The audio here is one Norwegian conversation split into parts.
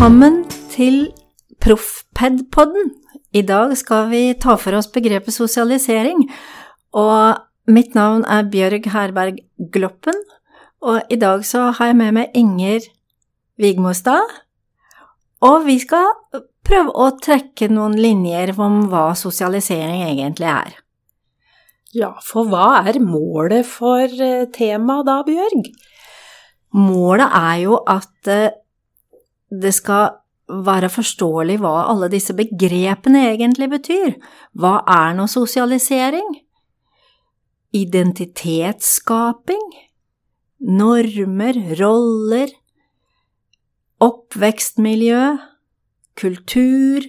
Velkommen til Proffped-podden. I dag skal vi ta for oss begrepet sosialisering, og mitt navn er Bjørg Herberg Gloppen, og i dag så har jeg med meg Inger Vigmostad, og vi skal prøve å trekke noen linjer om hva sosialisering egentlig er. Ja, for hva er målet for eh, temaet da, Bjørg? Målet er jo at eh, det skal være forståelig hva alle disse begrepene egentlig betyr. Hva er nå sosialisering? Identitetsskaping? Normer? Roller? Oppvekstmiljø? Kultur?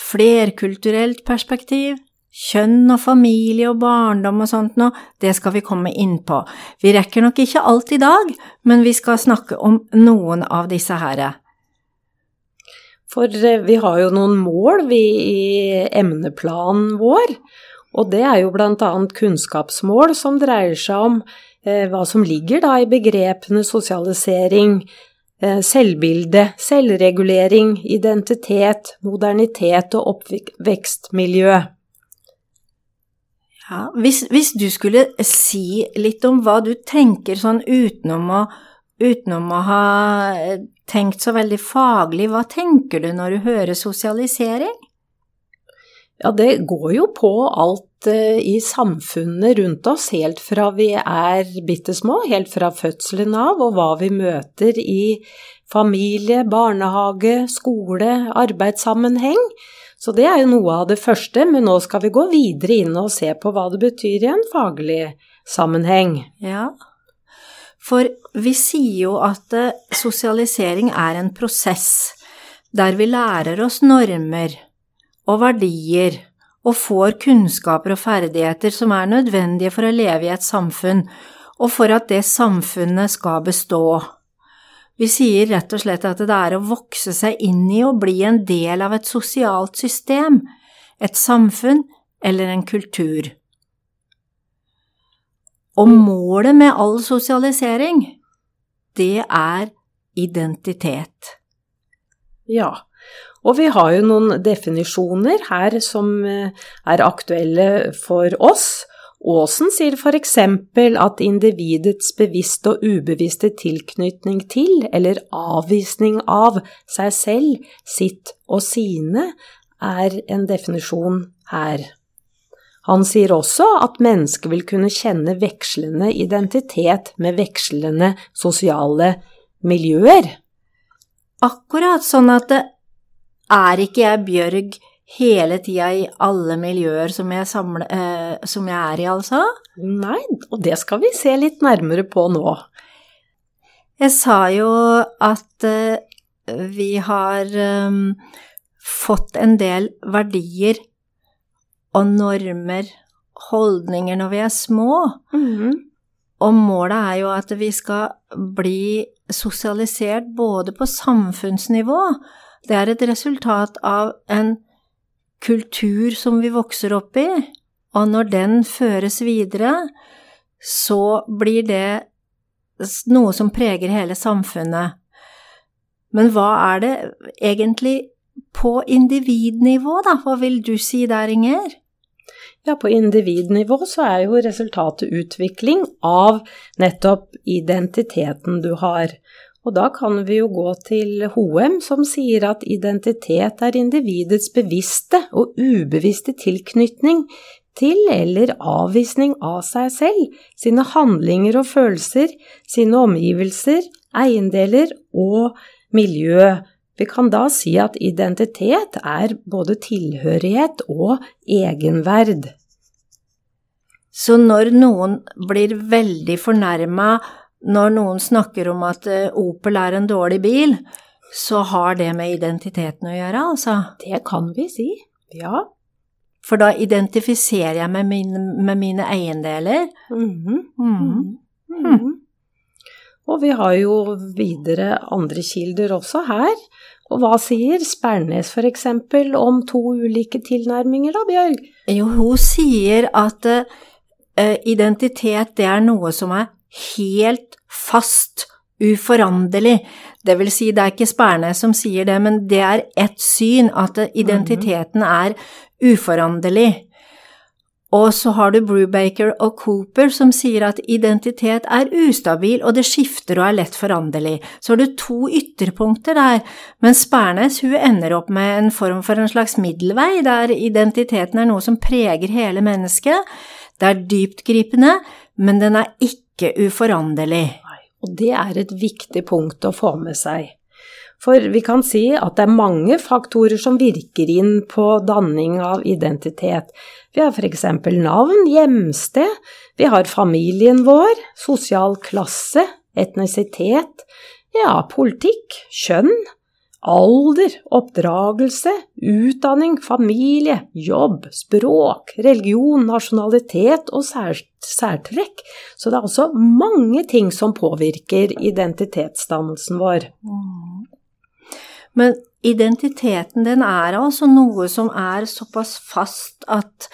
Flerkulturelt perspektiv? Kjønn og familie og barndom og sånt noe, det skal vi komme inn på. Vi rekker nok ikke alt i dag, men vi skal snakke om noen av disse herre. For eh, vi har jo noen mål vi i emneplanen vår, og det er jo blant annet kunnskapsmål som dreier seg om eh, hva som ligger da i begrepene sosialisering, eh, selvbilde, selvregulering, identitet, modernitet og oppvekstmiljø. Ja, hvis, hvis, du skulle si litt om hva du tenker sånn utenom å, utenom å ha eh, tenkt så veldig faglig, hva tenker du når du hører sosialisering? Ja, det går jo på alt uh, i samfunnet rundt oss, helt fra vi er bitte små, helt fra fødselen av, og hva vi møter i familie, barnehage, skole, arbeidssammenheng. Så det er jo noe av det første, men nå skal vi gå videre inn og se på hva det betyr i en faglig sammenheng. Ja, for vi sier jo at eh, sosialisering er en prosess der vi lærer oss normer og verdier og får kunnskaper og ferdigheter som er nødvendige for å leve i et samfunn, og for at det samfunnet skal bestå. Vi sier rett og slett at det er å vokse seg inn i og bli en del av et sosialt system, et samfunn eller en kultur. Og målet med all sosialisering, det er identitet. Ja, og vi har jo noen definisjoner her som eh, er aktuelle for oss, Aasen sier for eksempel at individets bevisste og ubevisste tilknytning til eller avvisning av seg selv, sitt og sine er en definisjon her. Han sier også at mennesket vil kunne kjenne vekslende identitet med vekslende sosiale miljøer. Akkurat sånn at det er ikke jeg Bjørg hele tida i alle miljøer som jeg, samler, eh, som jeg er i, altså? Nei, og det skal vi se litt nærmere på nå. Jeg sa jo at eh, vi har eh, fått en del verdier og normer, holdninger, når vi er små. Mm -hmm. Og målet er jo at vi skal bli sosialisert både på samfunnsnivå Det er et resultat av en kultur som vi vokser opp i, og når den føres videre, så blir det noe som preger hele samfunnet. Men hva er det egentlig på individnivå, da? Hva vil du si der, Inger? Ja, på individnivå så er jo resultatet utvikling av nettopp identiteten du har. Og da kan vi jo gå til Hoem, som sier at identitet er individets bevisste og ubevisste tilknytning til eller avvisning av seg selv, sine handlinger og følelser, sine omgivelser, eiendeler og miljø. Vi kan da si at identitet er både tilhørighet og egenverd. Så når noen blir veldig fornærma når noen snakker om at eh, Opel er en dårlig bil, så har det med identiteten å gjøre, altså? Det kan vi si, ja. For da identifiserer jeg meg med, med mine eiendeler. Mm -hmm. Mm -hmm. Mm. Og vi har jo videre andre kilder også her. Og hva sier Spernes eksempel om to ulike tilnærminger da, Bjørg? Jo, hun sier at uh, identitet det er noe som er helt fast, uforanderlig. Det vil si, det er ikke Spernes som sier det, men det er ett syn, at identiteten er uforanderlig. Og så har du Brubaker og Cooper som sier at identitet er ustabil og det skifter og er lett foranderlig. Så har du to ytterpunkter der, men Spernes hun ender opp med en form for en slags middelvei, der identiteten er noe som preger hele mennesket. Det er dyptgripende, men den er ikke uforanderlig. Og det er et viktig punkt å få med seg. For vi kan si at det er mange faktorer som virker inn på danning av identitet. Vi har f.eks. navn, hjemsted, vi har familien vår, sosial klasse, etnisitet, ja, politikk, kjønn, alder, oppdragelse, utdanning, familie, jobb, språk, religion, nasjonalitet og særtrekk. Så det er altså mange ting som påvirker identitetsdannelsen vår. Mm. Men identiteten, den er altså noe som er såpass fast at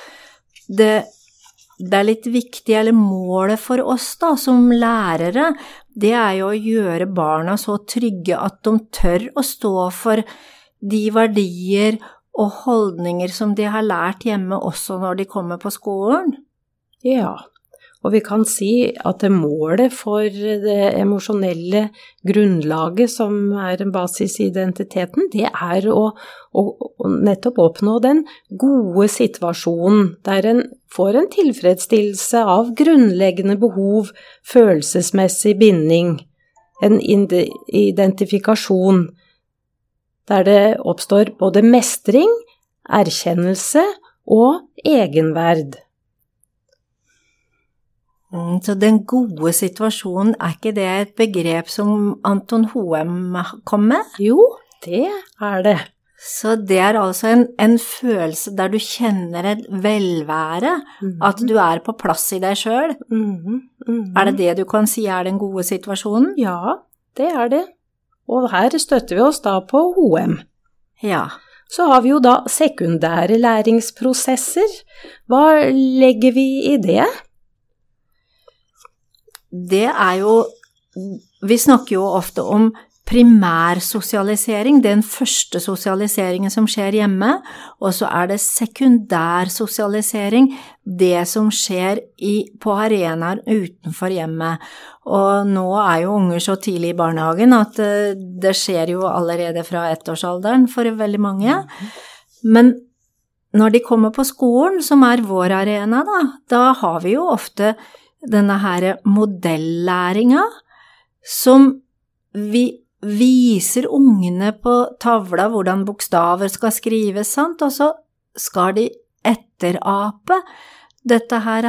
det, det er litt viktig, eller målet for oss da, som lærere, det er jo å gjøre barna så trygge at de tør å stå for de verdier og holdninger som de har lært hjemme også når de kommer på skolen. Ja, og vi kan si at det målet for det emosjonelle grunnlaget som er en basis i identiteten, det er å, å, å, nettopp oppnå den gode situasjonen der en får en tilfredsstillelse av grunnleggende behov, følelsesmessig binding, en identifikasjon, der det oppstår både mestring, erkjennelse og egenverd. Mm, så den gode situasjonen, er ikke det et begrep som Anton Hoem kom med? Jo, det er det. Så det er altså en, en følelse der du kjenner et velvære, mm -hmm. at du er på plass i deg sjøl. Mm -hmm. Er det det du kan si er den gode situasjonen? Ja, det er det. Og her støtter vi oss da på Hoem. Ja. Så har vi jo da sekundære læringsprosesser. Hva legger vi i det? Det er jo Vi snakker jo ofte om primærsosialisering, den første sosialiseringen som skjer hjemme, og så er det sekundærsosialisering, det som skjer i, på arenaer utenfor hjemmet. Og nå er jo unger så tidlig i barnehagen at eh, det skjer jo allerede fra ettårsalderen for veldig mange. Men når de kommer på skolen, som er vår arena, da, da har vi jo ofte denne her modellæringa som vi viser ungene på tavla hvordan bokstaver skal skrives, sant, og så skal de etterape dette her.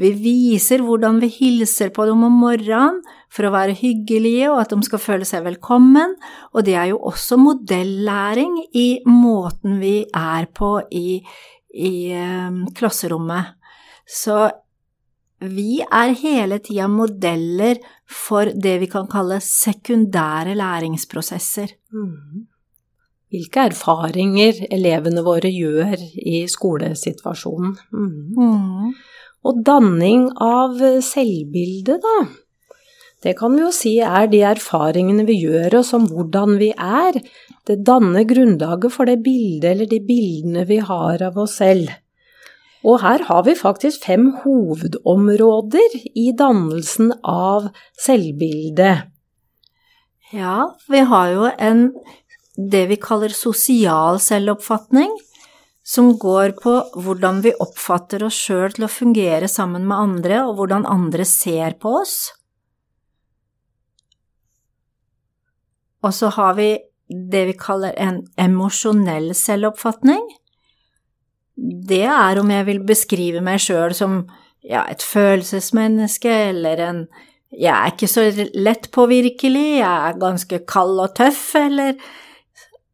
Vi viser hvordan vi hilser på dem om morgenen for å være hyggelige og at de skal føle seg velkommen, og det er jo også modellæring i måten vi er på i, i um, klasserommet. Så vi er hele tida modeller for det vi kan kalle sekundære læringsprosesser. Mm. Hvilke erfaringer elevene våre gjør i skolesituasjonen. Mm. Mm. Og danning av selvbilde, da. Det kan vi jo si er de erfaringene vi gjør oss om hvordan vi er. Det danner grunnlaget for det bildet eller de bildene vi har av oss selv. Og her har vi faktisk fem hovedområder i dannelsen av selvbildet. Ja, vi har jo en det vi kaller sosial selvoppfatning, som går på hvordan vi oppfatter oss sjøl til å fungere sammen med andre, og hvordan andre ser på oss. Og så har vi det vi kaller en emosjonell selvoppfatning, det er om jeg vil beskrive meg sjøl som ja, et følelsesmenneske eller en Jeg er ikke så lett påvirkelig, jeg er ganske kald og tøff, eller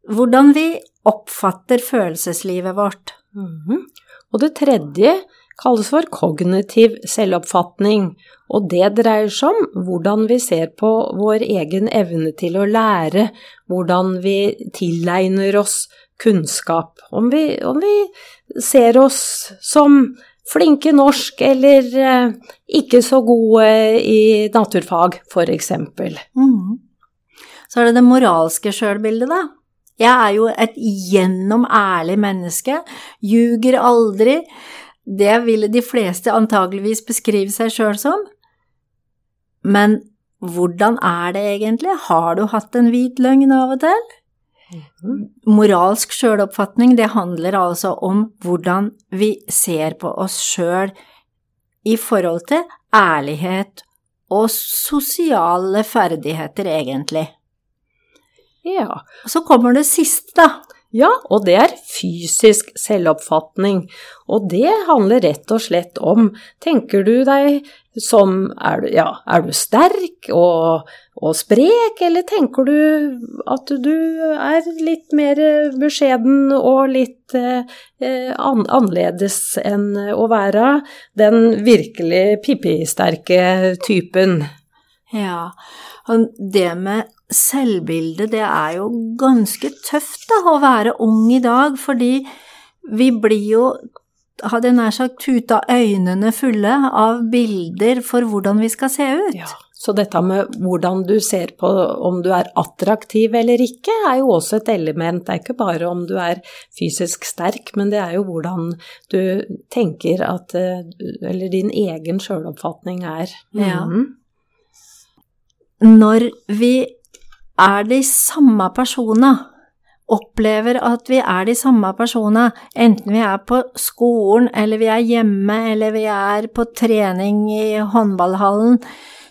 hvordan vi oppfatter følelseslivet vårt. Mm -hmm. Og det tredje kalles for kognitiv selvoppfatning, og det dreier seg om hvordan vi ser på vår egen evne til å lære, hvordan vi tilegner oss kunnskap. Om vi, om vi ser oss som flinke norsk eller eh, ikke så gode i naturfag, eksempel. Mm. Så er det det moralske sjølbildet, da. Jeg er jo et gjennom ærlig menneske, ljuger aldri. Det ville de fleste antageligvis beskrive seg sjøl som. Men hvordan er det egentlig? Har du hatt en hvit løgn av og til? Mhm. Moralsk sjøloppfatning, det handler altså om hvordan vi ser på oss sjøl i forhold til ærlighet og sosiale ferdigheter, egentlig. Ja. Og så kommer det siste, da. Ja, og det er fysisk selvoppfatning. Og det handler rett og slett om Tenker du deg som Er du, ja, er du sterk og, og, sprek, eller tenker du at du er litt mer beskjeden og litt eh, an, annerledes enn å være den virkelig pippi-sterke typen? Ja, og det med selvbildet, det er jo ganske tøft da, å være ung i dag, fordi vi blir jo, hadde jeg nær sagt, tuta øynene fulle av bilder for hvordan vi skal se ut. Ja, så dette med hvordan du ser på om du er attraktiv eller ikke, er jo også et element. Det er ikke bare om du er fysisk sterk, men det er jo hvordan du tenker at Eller din egen sjøloppfatning er. Ja. Mm. Når vi er de samme personene, opplever at vi er de samme personene, enten vi er på skolen, eller vi er hjemme, eller vi er på trening i håndballhallen,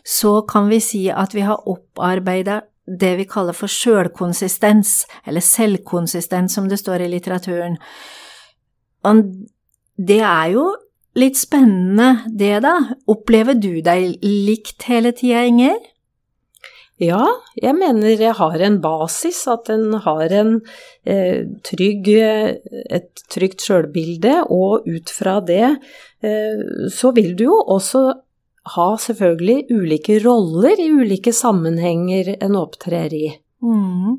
så kan vi si at vi har opparbeida det vi kaller for sjølkonsistens, eller selvkonsistens, som det står i litteraturen. Og det er jo litt spennende, det, da. Opplever du deg likt hele tida, Inger? Ja, jeg mener jeg har en basis, at en har en eh, trygg, et trygt sjølbilde, og ut fra det eh, så vil du jo også ha selvfølgelig ulike roller i ulike sammenhenger en opptrer i. Mm.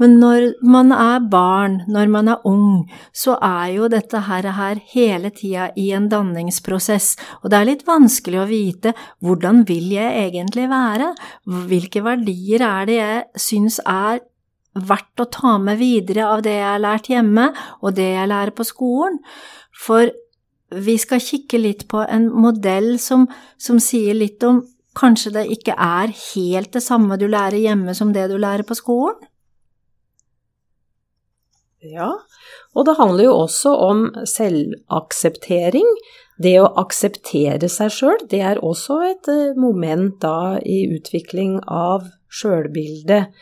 Men når man er barn, når man er ung, så er jo dette her, her hele tida i en danningsprosess, og det er litt vanskelig å vite hvordan vil jeg egentlig være, hvilke verdier er det jeg syns er verdt å ta med videre av det jeg har lært hjemme, og det jeg lærer på skolen, for vi skal kikke litt på en modell som, som sier litt om Kanskje det ikke er helt det samme du lærer hjemme som det du lærer på skolen? Ja, og det handler jo også om selvakseptering. Det å akseptere seg sjøl, det er også et eh, moment da i utvikling av sjølbildet.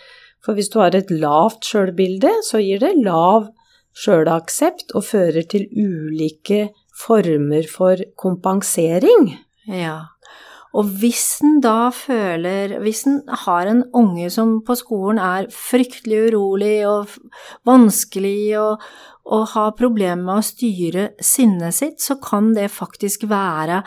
For hvis du har et lavt sjølbilde, så gir det lav sjølaksept og fører til ulike former for kompensering. Ja, og hvis en da føler Hvis en har en unge som på skolen er fryktelig urolig og vanskelig og, og har problemer med å styre sinnet sitt, så kan det faktisk være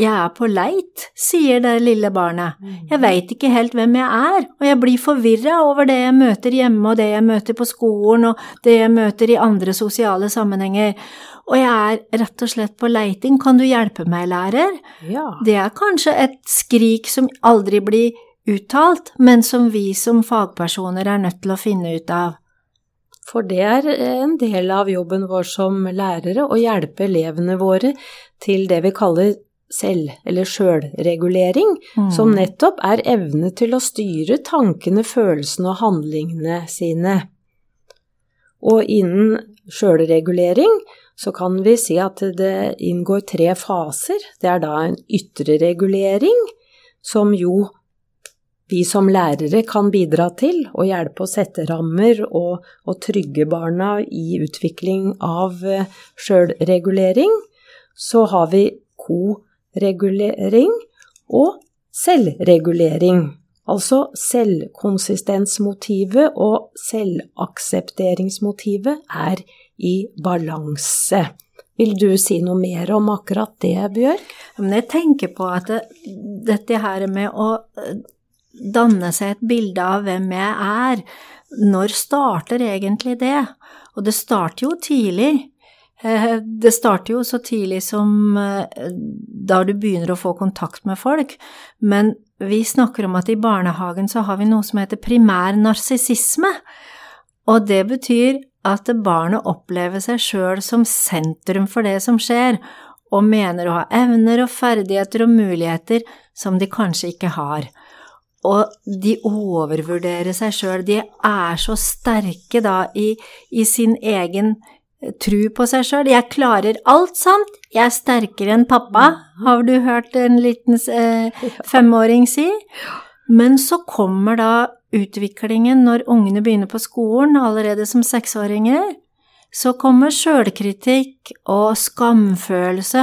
jeg er på leit, sier det lille barnet. Jeg veit ikke helt hvem jeg er, og jeg blir forvirra over det jeg møter hjemme og det jeg møter på skolen og det jeg møter i andre sosiale sammenhenger og jeg er rett og slett på leiting, kan du hjelpe meg, lærer? Ja. Det er kanskje et skrik som aldri blir uttalt, men som vi som fagpersoner er nødt til å finne ut av. For det er en del av jobben vår som lærere å hjelpe elevene våre til det vi kaller selv- eller sjølregulering, mm. som nettopp er evne til å styre tankene, følelsene og handlingene sine. Og innen sjølregulering så kan vi si at det inngår tre faser. Det er da en ytre regulering, som jo vi som lærere kan bidra til å hjelpe å sette rammer og, og trygge barna i utvikling av eh, sjølregulering. Så har vi koregulering og selvregulering. Altså selvkonsistensmotivet og selvaksepteringsmotivet er i balanse. Vil du si noe mer om akkurat det, Bjørk? Jeg tenker på at det, dette her med å eh, danne seg et bilde av hvem jeg er, når starter egentlig det? Og det starter jo tidlig. Eh, det starter jo så tidlig som eh, da du begynner å få kontakt med folk, men vi snakker om at i barnehagen så har vi noe som heter primær narsissisme, og det betyr at barnet opplever seg sjøl som sentrum for det som skjer, og mener å ha evner og ferdigheter og muligheter som de kanskje ikke har. Og de overvurderer seg sjøl, de er så sterke da i, i sin egen tru på seg sjøl. Jeg klarer alt sant, jeg er sterkere enn pappa, har du hørt en liten eh, femåring si? Men så kommer da utviklingen når ungene begynner på skolen, allerede som seksåringer. Så kommer sjølkritikk og skamfølelse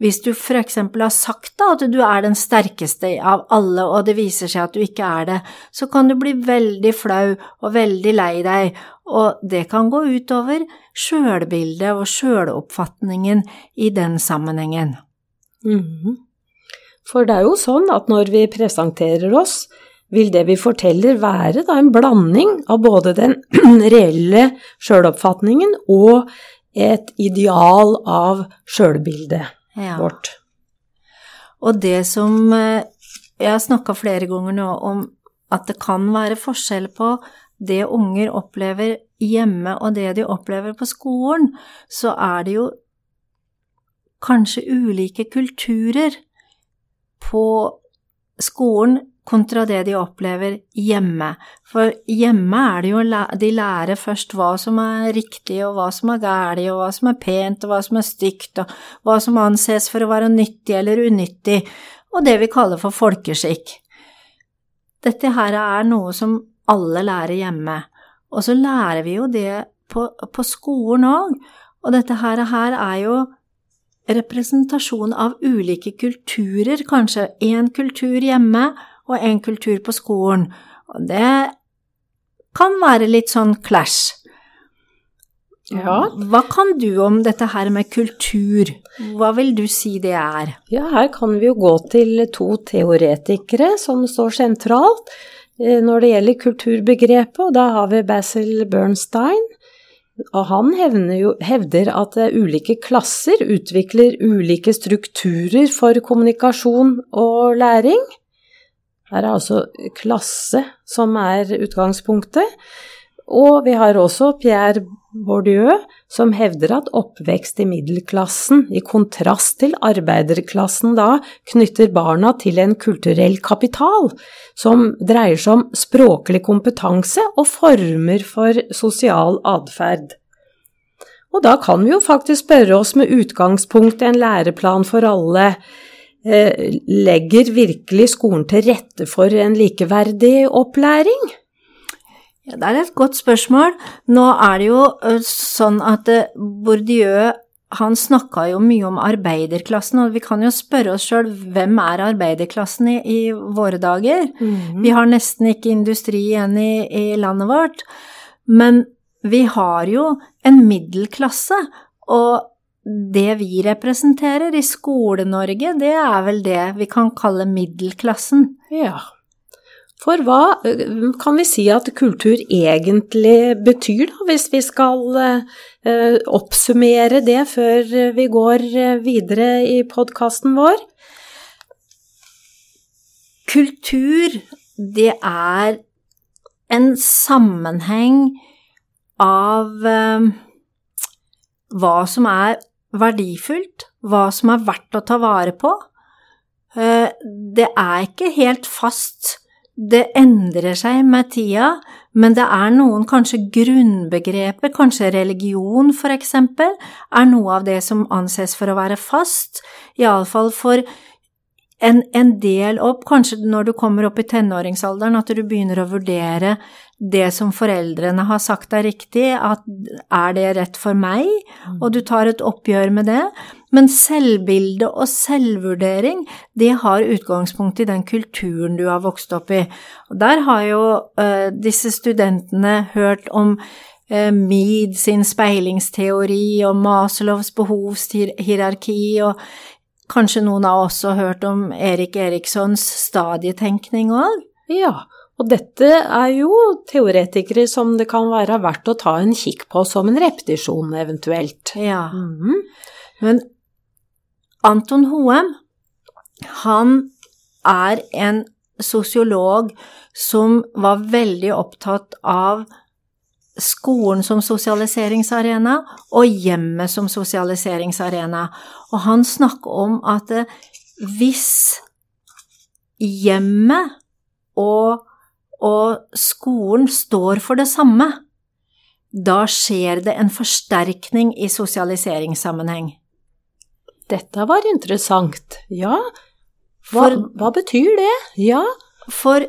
hvis du for eksempel har sagt da at du er den sterkeste av alle, og det viser seg at du ikke er det, så kan du bli veldig flau og veldig lei deg, og det kan gå utover sjølbildet og sjøloppfatningen i den sammenhengen. Mm. For det er jo sånn at når vi presenterer oss, vil det vi forteller være da en blanding av både den reelle sjøloppfatningen og et ideal av sjølbildet ja. vårt. Og det som eh, Jeg har snakka flere ganger nå om at det kan være forskjell på det unger opplever hjemme og det de opplever på skolen, så er det jo kanskje ulike kulturer på skolen kontra det de opplever hjemme. For hjemme er det jo de lærer først hva som er riktig, og hva som er galt, og hva som er pent, og hva som er stygt, og hva som anses for å være nyttig eller unyttig, og det vi kaller for folkeskikk. Dette her er noe som alle lærer hjemme, og så lærer vi jo det på, på skolen òg, og dette her, her er jo representasjon av ulike kulturer, kanskje én kultur hjemme og en kultur på skolen, og det kan være litt sånn clash. Ja. Hva kan du om dette her med kultur, hva vil du si det er? Ja, her kan vi jo gå til to teoretikere som står sentralt eh, når det gjelder kulturbegrepet, og da har vi Basil Bernstein. Og han jo, hevder at eh, ulike klasser utvikler ulike strukturer for kommunikasjon og læring. Her er altså klasse som er utgangspunktet. Og vi har også Pierre Bourdieu, som hevder at oppvekst i middelklassen, i kontrast til arbeiderklassen da, knytter barna til en kulturell kapital, som dreier seg om språklig kompetanse og former for sosial atferd. Og da kan vi jo faktisk spørre oss med utgangspunkt i en læreplan for alle, Eh, legger virkelig skolen til rette for en likeverdig opplæring? Ja, det er et godt spørsmål. Nå er det jo sånn at Bourdieu han snakka jo mye om arbeiderklassen, og vi kan jo spørre oss sjøl hvem er arbeiderklassen i, i våre dager? Mm. Vi har nesten ikke industri igjen i, i landet vårt, men vi har jo en middelklasse, og det vi representerer i Skole-Norge, det er vel det vi kan kalle middelklassen. Ja. For hva kan vi si at kultur egentlig betyr, da, hvis vi skal uh, oppsummere det før vi går videre i podkasten vår? Kultur, det er en sammenheng av hva som er verdifullt, hva som er verdt å ta vare på. Det er ikke helt fast, det endrer seg med tida, men det er noen kanskje grunnbegreper, kanskje religion for eksempel, er noe av det som anses for å være fast, iallfall for en, en, del opp, kanskje når du kommer opp i tenåringsalderen, at du begynner å vurdere det som foreldrene har sagt er riktig, at er det rett for meg, mm. og du tar et oppgjør med det. Men selvbilde og selvvurdering, det har utgangspunkt i den kulturen du har vokst opp i. Og der har jo uh, disse studentene hørt om uh, Mead sin speilingsteori og Maslows behovshierarki og Kanskje noen har også hørt om Erik Erikssons stadietenkning òg? Ja, Og dette er jo teoretikere som det kan være verdt å ta en kikk på som en repetisjon, eventuelt. Ja. Mhm. Men Anton Hoem, han er en sosiolog som var veldig opptatt av skolen som sosialiseringsarena og hjemmet som sosialiseringsarena. Og han snakker om at eh, hvis hjemmet og, og skolen står for det samme, da skjer det en forsterkning i sosialiseringssammenheng. Dette var interessant. Ja, hva, For, hva betyr det? Ja. for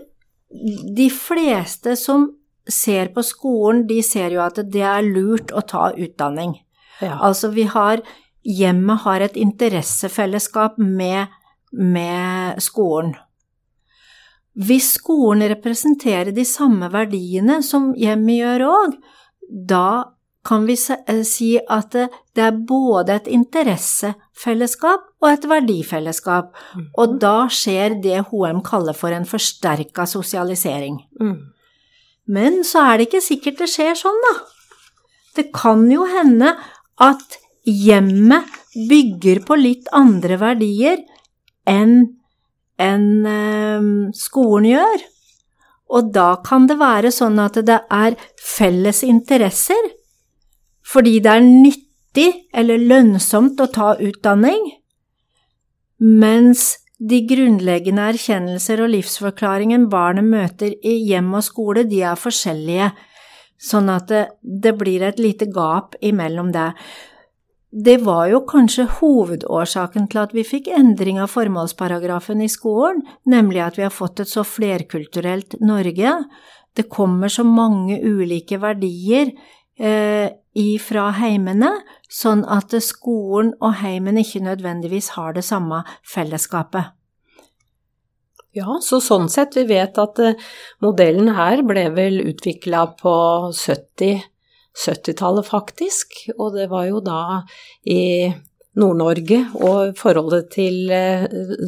de fleste som ser på skolen, de ser jo at det er lurt å ta utdanning. ja. Altså, vi har Hjemmet har et interessefellesskap med, med skolen. Hvis skolen representerer de samme verdiene som hjemmet gjør òg, da kan vi eh, si at det det er både et interessefellesskap og et verdifellesskap, og da skjer det HM kaller for en forsterka sosialisering. Mm. Men så er det ikke sikkert det skjer sånn, da. Det kan jo hende at hjemmet bygger på litt andre verdier enn enn, eh, skolen gjør. Og da kan det være sånn at det er felles interesser, fordi det er nyttig eller lønnsomt å ta utdanning, mens de grunnleggende erkjennelser og livsforklaringen barnet møter i hjem og skole, de er forskjellige, sånn at det, det blir et lite gap imellom det. Det var jo kanskje hovedårsaken til at vi fikk endring av formålsparagrafen i skolen, nemlig at vi har fått et så flerkulturelt Norge. Det kommer så mange ulike verdier eh, ifra heimene, sånn at skolen og heimen ikke nødvendigvis har det samme fellesskapet. Ja, så sånn sett, vi vet at eh, modellen her ble vel utvikla på 70 70-tallet faktisk, og det var jo da i Nord-Norge og forholdet til eh,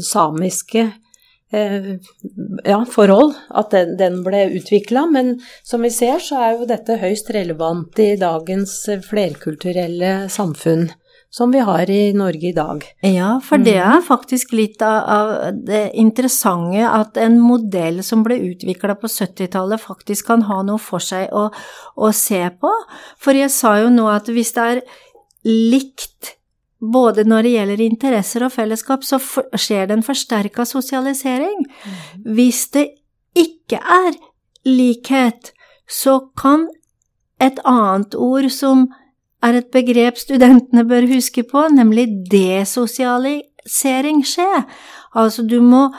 samiske ja, forhold at den, den ble utvikla, men som vi ser så er jo dette høyst relevant i dagens eh, flerkulturelle samfunn som vi har i Norge i dag. Ja, for det er faktisk litt av, av det interessante at en modell som ble utvikla på 70-tallet, faktisk kan ha noe for seg å, å se på. For jeg sa jo nå at hvis det er likt både når det gjelder interesser og fellesskap, så skjer det en forsterka sosialisering. Hvis det ikke er likhet, så kan et annet ord som er et begrep studentene bør huske på, nemlig desosialisering skje. Altså, du må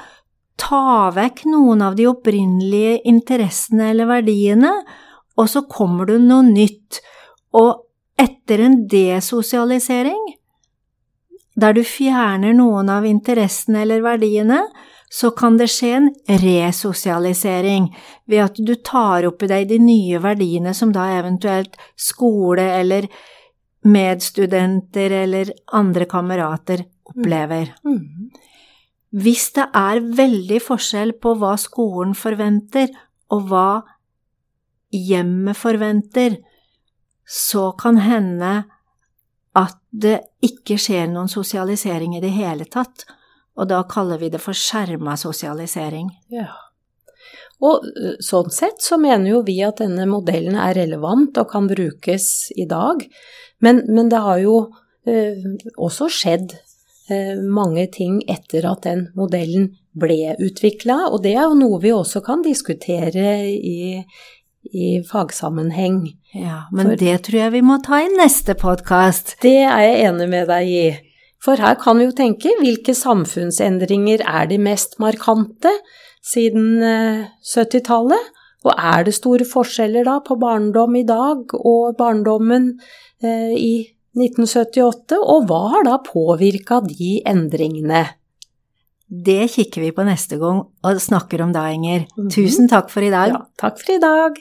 ta vekk noen av de opprinnelige interessene eller verdiene, og så kommer du noe nytt. Og etter en desosialisering, der du fjerner noen av interessene eller verdiene, så kan det skje en resosialisering ved at du tar opp i deg de nye verdiene som da eventuelt skole eller medstudenter eller andre kamerater opplever. Mm. Hvis det er veldig forskjell på hva skolen forventer og hva hjemmet forventer, så kan hende at det ikke skjer noen sosialisering i det hele tatt, og da kaller vi det for skjerma sosialisering. Ja. Og sånn sett så mener jo vi at denne modellen er relevant og kan brukes i dag, men, men det har jo eh, også skjedd eh, mange ting etter at den modellen ble utvikla, og det er jo noe vi også kan diskutere i, i fagsammenheng. Ja, men For- det tror jeg vi må ta i neste podkast. Det er jeg enig med deg i. For her kan vi jo tenke hvilke samfunnsendringer er de mest markante siden eh, 70-tallet? Og er det store forskjeller da på barndom i dag og barndommen eh, i 1978? Og hva har da påvirka de endringene? Det kikker vi på neste gang og snakker om da, Inger. Mhm. Tusen takk for i dag. Ja, takk for i dag.